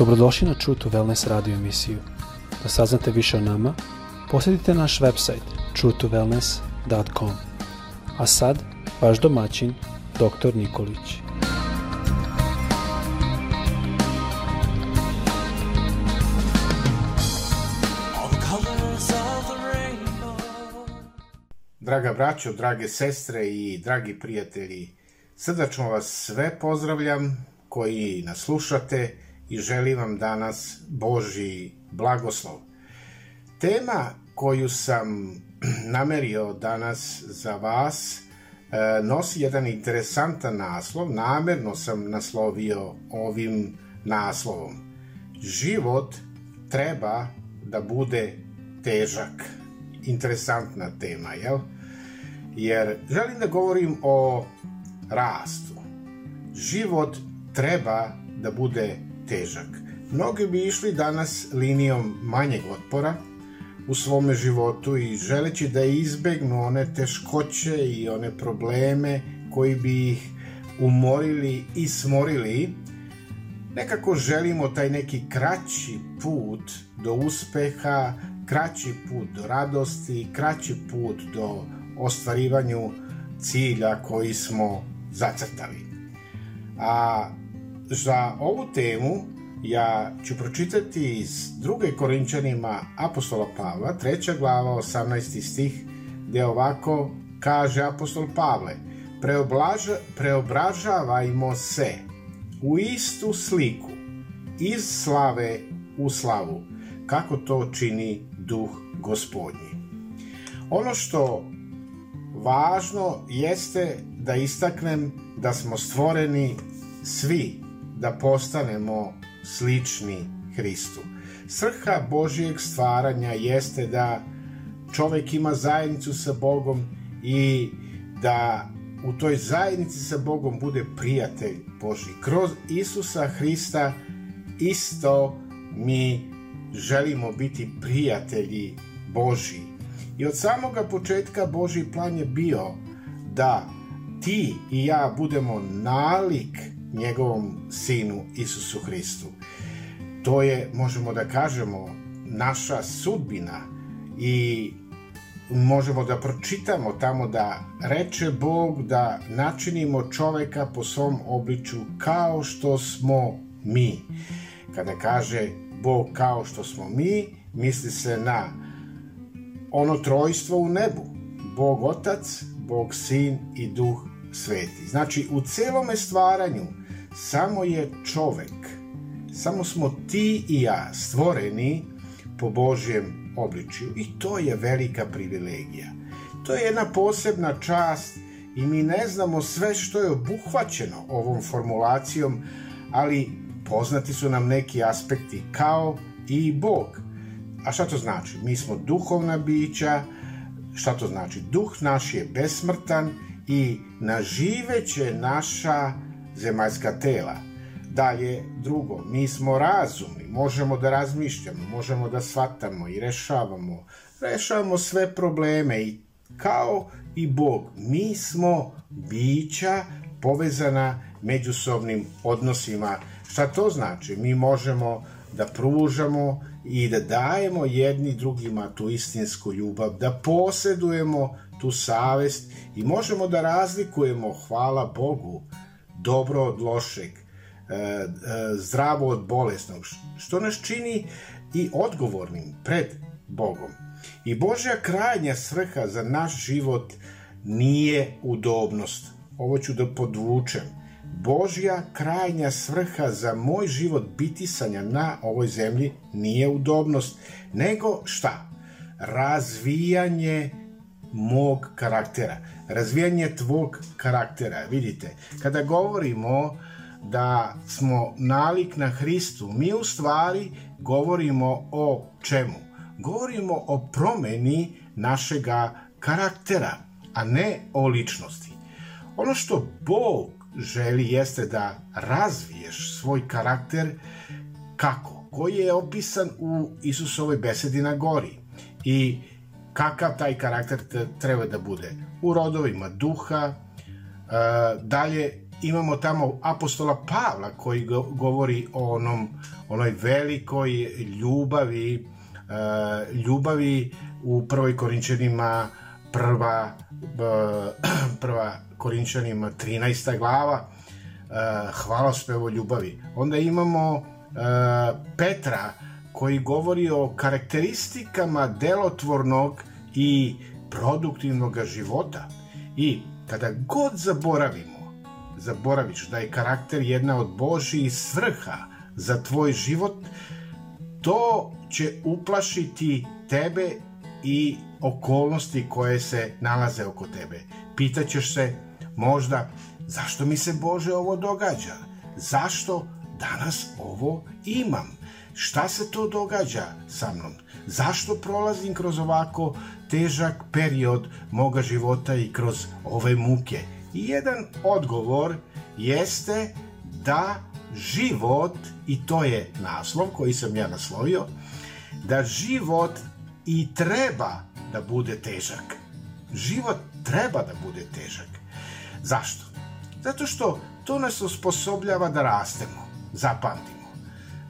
Dobrodošli na True to Wellness radio emisiju. Da saznate više o nama, posjetite naš website truetowellness.com. A sad, vaš domaćin, dr. Nikolić. Draga braćo, drage sestre i dragi prijatelji, srdačno vas sve pozdravljam koji nas slušate i želim vam danas Boži blagoslov. Tema koju sam namerio danas za vas e, nosi jedan interesantan naslov, namerno sam naslovio ovim naslovom. Život treba da bude težak. Interesantna tema, jel? Jer želim da govorim o rastu. Život treba da bude težak. Mnogi bi išli danas linijom manjeg otpora u svome životu i želeći da izbegnu one teškoće i one probleme koji bi ih umorili i smorili, nekako želimo taj neki kraći put do uspeha, kraći put do radosti, kraći put do ostvarivanju cilja koji smo zacrtali. A za ovu temu ja ću pročitati iz druge Korinčanima apostola Pavla, treća glava, 18. stih, gde ovako kaže apostol Pavle, Preoblaža, preobražavajmo se u istu sliku, iz slave u slavu, kako to čini duh gospodnji. Ono što važno jeste da istaknem da smo stvoreni svi da postanemo slični Hristu. Srha Božijeg stvaranja jeste da čovek ima zajednicu sa Bogom i da u toj zajednici sa Bogom bude prijatelj Boži. Kroz Isusa Hrista isto mi želimo biti prijatelji Boži. I od samoga početka Boži plan je bio da ti i ja budemo nalik njegovom sinu Isusu Hristu. To je, možemo da kažemo, naša sudbina i možemo da pročitamo tamo da reče Bog da načinimo čoveka po svom obliču kao što smo mi. Kada kaže Bog kao što smo mi, misli se na ono trojstvo u nebu. Bog Otac, Bog Sin i Duh Sveti. Znači, u celome stvaranju samo je čovek, samo smo ti i ja stvoreni po Božjem obličju i to je velika privilegija. To je jedna posebna čast i mi ne znamo sve što je obuhvaćeno ovom formulacijom, ali poznati su nam neki aspekti kao i Bog. A šta to znači? Mi smo duhovna bića, šta to znači? Duh naš je besmrtan i naživeće naša zemaljska tela. Dalje, drugo, mi smo razumni, možemo da razmišljamo, možemo da shvatamo i rešavamo, rešavamo sve probleme i kao i Bog, mi smo bića povezana međusobnim odnosima. Šta to znači? Mi možemo da pružamo i da dajemo jedni drugima tu istinsku ljubav, da posedujemo tu savest i možemo da razlikujemo, hvala Bogu, dobro od lošeg, e, e, zdravo od bolesnog, što nas čini i odgovornim pred Bogom. I Božja krajnja svrha za naš život nije udobnost. Ovo ću da podvučem. Božja krajnja svrha za moj život bitisanja na ovoj zemlji nije udobnost, nego šta? Razvijanje mog karaktera, razvijanje tvog karaktera. Vidite, kada govorimo da smo nalik na Hristu, mi u stvari govorimo o čemu? Govorimo o promeni našega karaktera, a ne o ličnosti. Ono što Bog želi jeste da razviješ svoj karakter kako? Koji je opisan u Isusovoj besedi na gori. I kakav taj karakter treba da bude. U rodovima duha, e, dalje imamo tamo apostola Pavla koji govori o onom, onoj velikoj ljubavi, uh, ljubavi u prvoj Korinčanima prva, uh, prva Korinčanima 13. glava, hvalospevo ljubavi. Onda imamo Petra koji govori o karakteristikama delotvornog i produktivnog života. I kada god zaboravimo, zaboraviš da je karakter jedna od Božijih svrha za tvoj život, to će uplašiti tebe i okolnosti koje se nalaze oko tebe. Pitaćeš se možda zašto mi se Bože ovo događa? Zašto danas ovo imam? Šta se to događa sa mnom? Zašto prolazim kroz ovako težak period moga života i kroz ove muke? I jedan odgovor jeste da život, i to je naslov koji sam ja naslovio, da život i treba da bude težak. Život treba da bude težak. Zašto? Zato što to nas osposobljava da rastemo. Zapamtimo.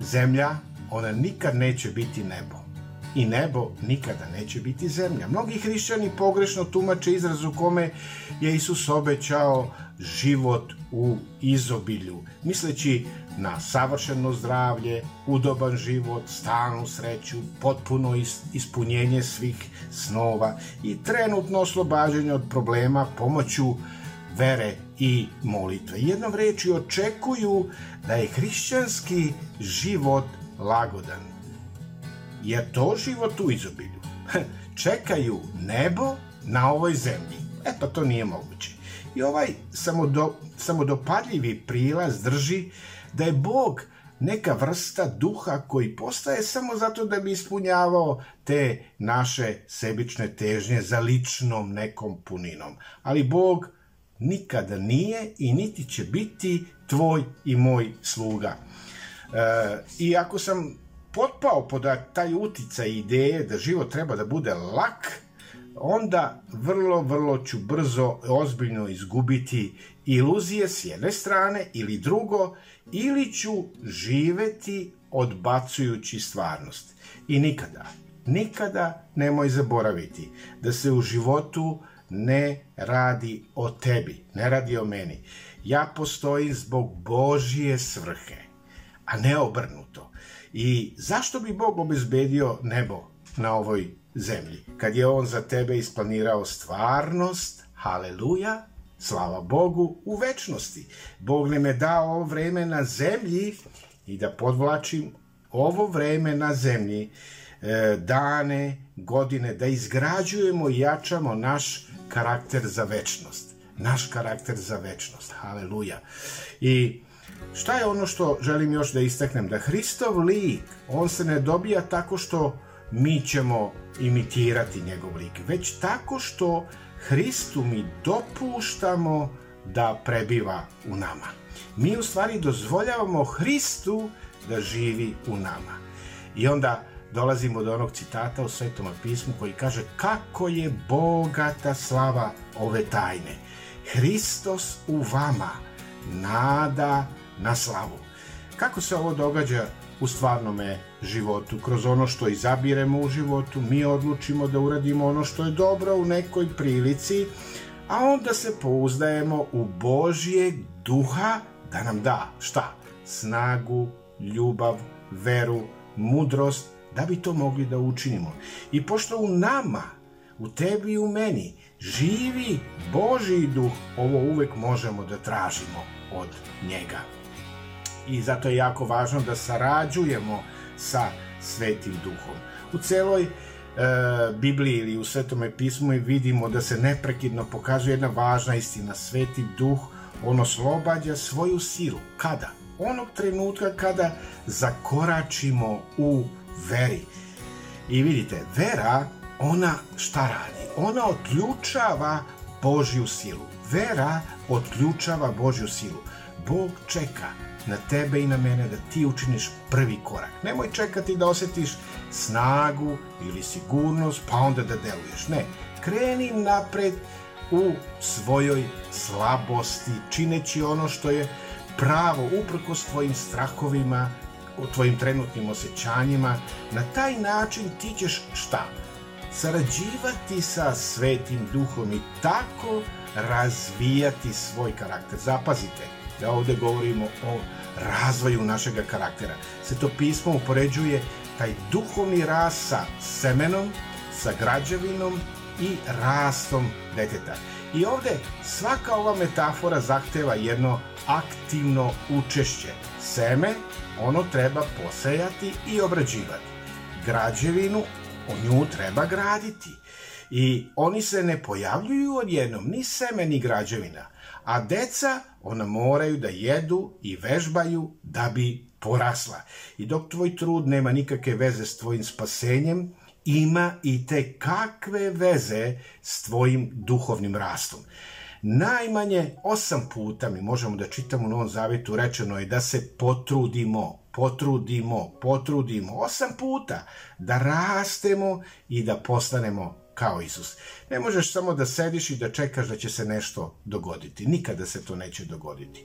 Zemlja, ona nikad neće biti nebo. I nebo nikada neće biti zemlja. Mnogi hrišćani pogrešno tumače izraz u kome je Isus obećao život u izobilju, misleći na savršeno zdravlje, udoban život, stalnu sreću, potpuno ispunjenje svih snova i trenutno oslobađanje od problema pomoću vere i molitve. Jednom reči očekuju da je hrišćanski život lagodan. Je to život u izobilju? Čekaju nebo na ovoj zemlji. E pa to nije moguće. I ovaj samodo, samodopadljivi prilaz drži da je Bog neka vrsta duha koji postaje samo zato da bi ispunjavao te naše sebične težnje za ličnom nekom puninom. Ali Bog nikada nije i niti će biti tvoj i moj sluga. E, I ako sam potpao pod taj uticaj ideje da život treba da bude lak, onda vrlo, vrlo ću brzo ozbiljno izgubiti iluzije s jedne strane ili drugo, ili ću živeti odbacujući stvarnost. I nikada, nikada nemoj zaboraviti da se u životu ne radi o tebi, ne radi o meni. Ja postojim zbog Božije svrhe, a ne obrnuto. I zašto bi Bog obezbedio nebo na ovoj zemlji? Kad je On za tebe isplanirao stvarnost, haleluja, slava Bogu, u večnosti. Bog nam je dao ovo vreme na zemlji i da podvlačim ovo vreme na zemlji, e, dane, godine, da izgrađujemo i jačamo naš karakter za večnost. Naš karakter za večnost. Haleluja. I šta je ono što želim još da istaknem? Da Hristov lik, on se ne dobija tako što mi ćemo imitirati njegov lik, već tako što Hristu mi dopuštamo da prebiva u nama. Mi u stvari dozvoljavamo Hristu da živi u nama. I onda dolazimo do onog citata u Svetom pismu koji kaže kako je bogata slava ove tajne. Hristos u vama, nada na slavu. Kako se ovo događa u stvarnome životu? Kroz ono što izabiremo u životu, mi odlučimo da uradimo ono što je dobro u nekoj prilici, a onda se pouzdajemo u Božijeg duha da nam da šta? Snagu, ljubav, veru, mudrost, da bi to mogli da učinimo. I pošto u nama, u tebi i u meni, živi Božiji duh, ovo uvek možemo da tražimo od njega. I zato je jako važno da sarađujemo sa Svetim duhom. U celoj e, Bibliji ili u Svetome pismu vidimo da se neprekidno pokazuje jedna važna istina. Sveti duh, on oslobađa svoju silu. Kada? Onog trenutka kada zakoračimo u veri. I vidite, vera, ona šta radi? Ona otključava Božju silu. Vera otključava Božju silu. Bog čeka na tebe i na mene da ti učiniš prvi korak. Nemoj čekati da osetiš snagu ili sigurnost, pa onda da deluješ. Ne, kreni napred u svojoj slabosti, čineći ono što je pravo uprkos tvojim strahovima, tvojim trenutnim osjećanjima. Na taj način ti ćeš šta? Sarađivati sa svetim duhom i tako razvijati svoj karakter. Zapazite, da ovde govorimo o razvoju našeg karaktera. to pismo upoređuje taj duhovni rast sa semenom, sa građevinom i rastom deteta. I ovde svaka ova metafora zahteva jedno aktivno učešće. Seme, ono treba posejati i obrađivati. Građevinu, o nju treba graditi. I oni se ne pojavljuju odjednom, ni seme, ni građevina. A deca, ona moraju da jedu i vežbaju da bi porasla. I dok tvoj trud nema nikakve veze s tvojim spasenjem, ima i te kakve veze s tvojim duhovnim rastom. Najmanje osam puta mi možemo da čitamo u Novom Zavetu rečeno je da se potrudimo, potrudimo, potrudimo osam puta da rastemo i da postanemo kao Isus. Ne možeš samo da sediš i da čekaš da će se nešto dogoditi. Nikada se to neće dogoditi.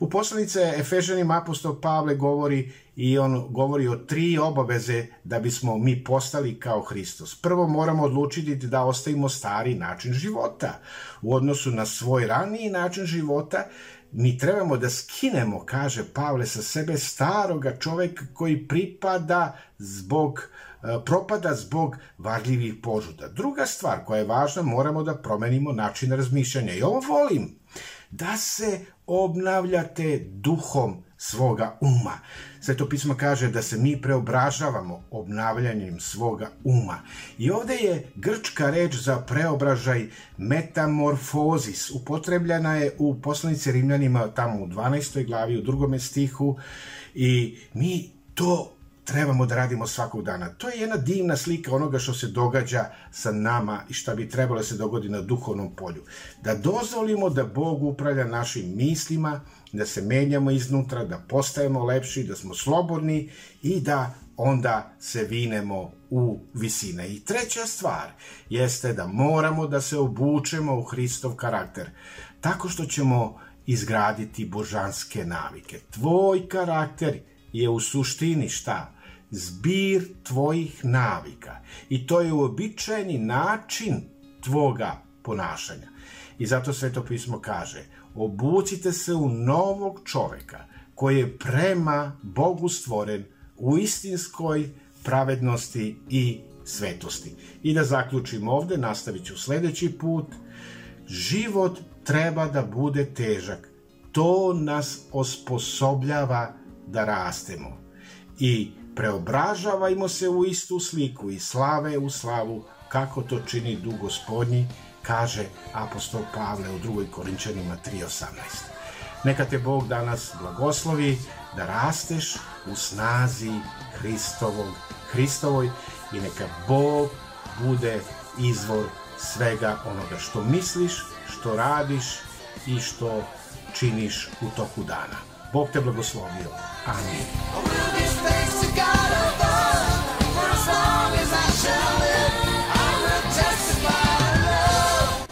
U poslanice Efežanim apostol Pavle govori i on govori o tri obaveze da bismo mi postali kao Hristos. Prvo moramo odlučiti da ostavimo stari način života. U odnosu na svoj raniji način života mi trebamo da skinemo, kaže Pavle, sa sebe staroga čoveka koji pripada zbog E, propada zbog varljivih požuda. Druga stvar koja je važna, moramo da promenimo način razmišljanja. I ovo volim, da se obnavljate duhom svoga uma. Sveto pismo kaže da se mi preobražavamo obnavljanjem svoga uma. I ovde je grčka reč za preobražaj metamorfozis. Upotrebljena je u poslanici Rimljanima tamo u 12. glavi, u drugome stihu i mi to trebamo da radimo svakog dana. To je jedna divna slika onoga što se događa sa nama i šta bi trebalo da se dogodi na duhovnom polju. Da dozvolimo da Bog upravlja našim mislima, da se menjamo iznutra, da postajemo lepši, da smo slobodni i da onda se vinemo u visine. I treća stvar jeste da moramo da se obučemo u Hristov karakter, tako što ćemo izgraditi božanske navike. Tvoj karakter je u suštini šta? Zbir tvojih navika. I to je uobičajeni način tvoga ponašanja. I zato Sveto pismo kaže, obucite se u novog čoveka koji je prema Bogu stvoren u istinskoj pravednosti i svetosti. I da zaključim ovde, nastavit ću sledeći put, život treba da bude težak. To nas osposobljava da rastemo. I preobražavajmo se u istu sliku i slave u slavu, kako to čini duh gospodnji, kaže apostol Pavle u drugoj Korinčanima 3.18. Neka te Bog danas blagoslovi da rasteš u snazi Hristovog, Hristovoj i neka Bog bude izvor svega onoga što misliš, što radiš i što činiš u toku dana. Bog te blagoslovio. Amin.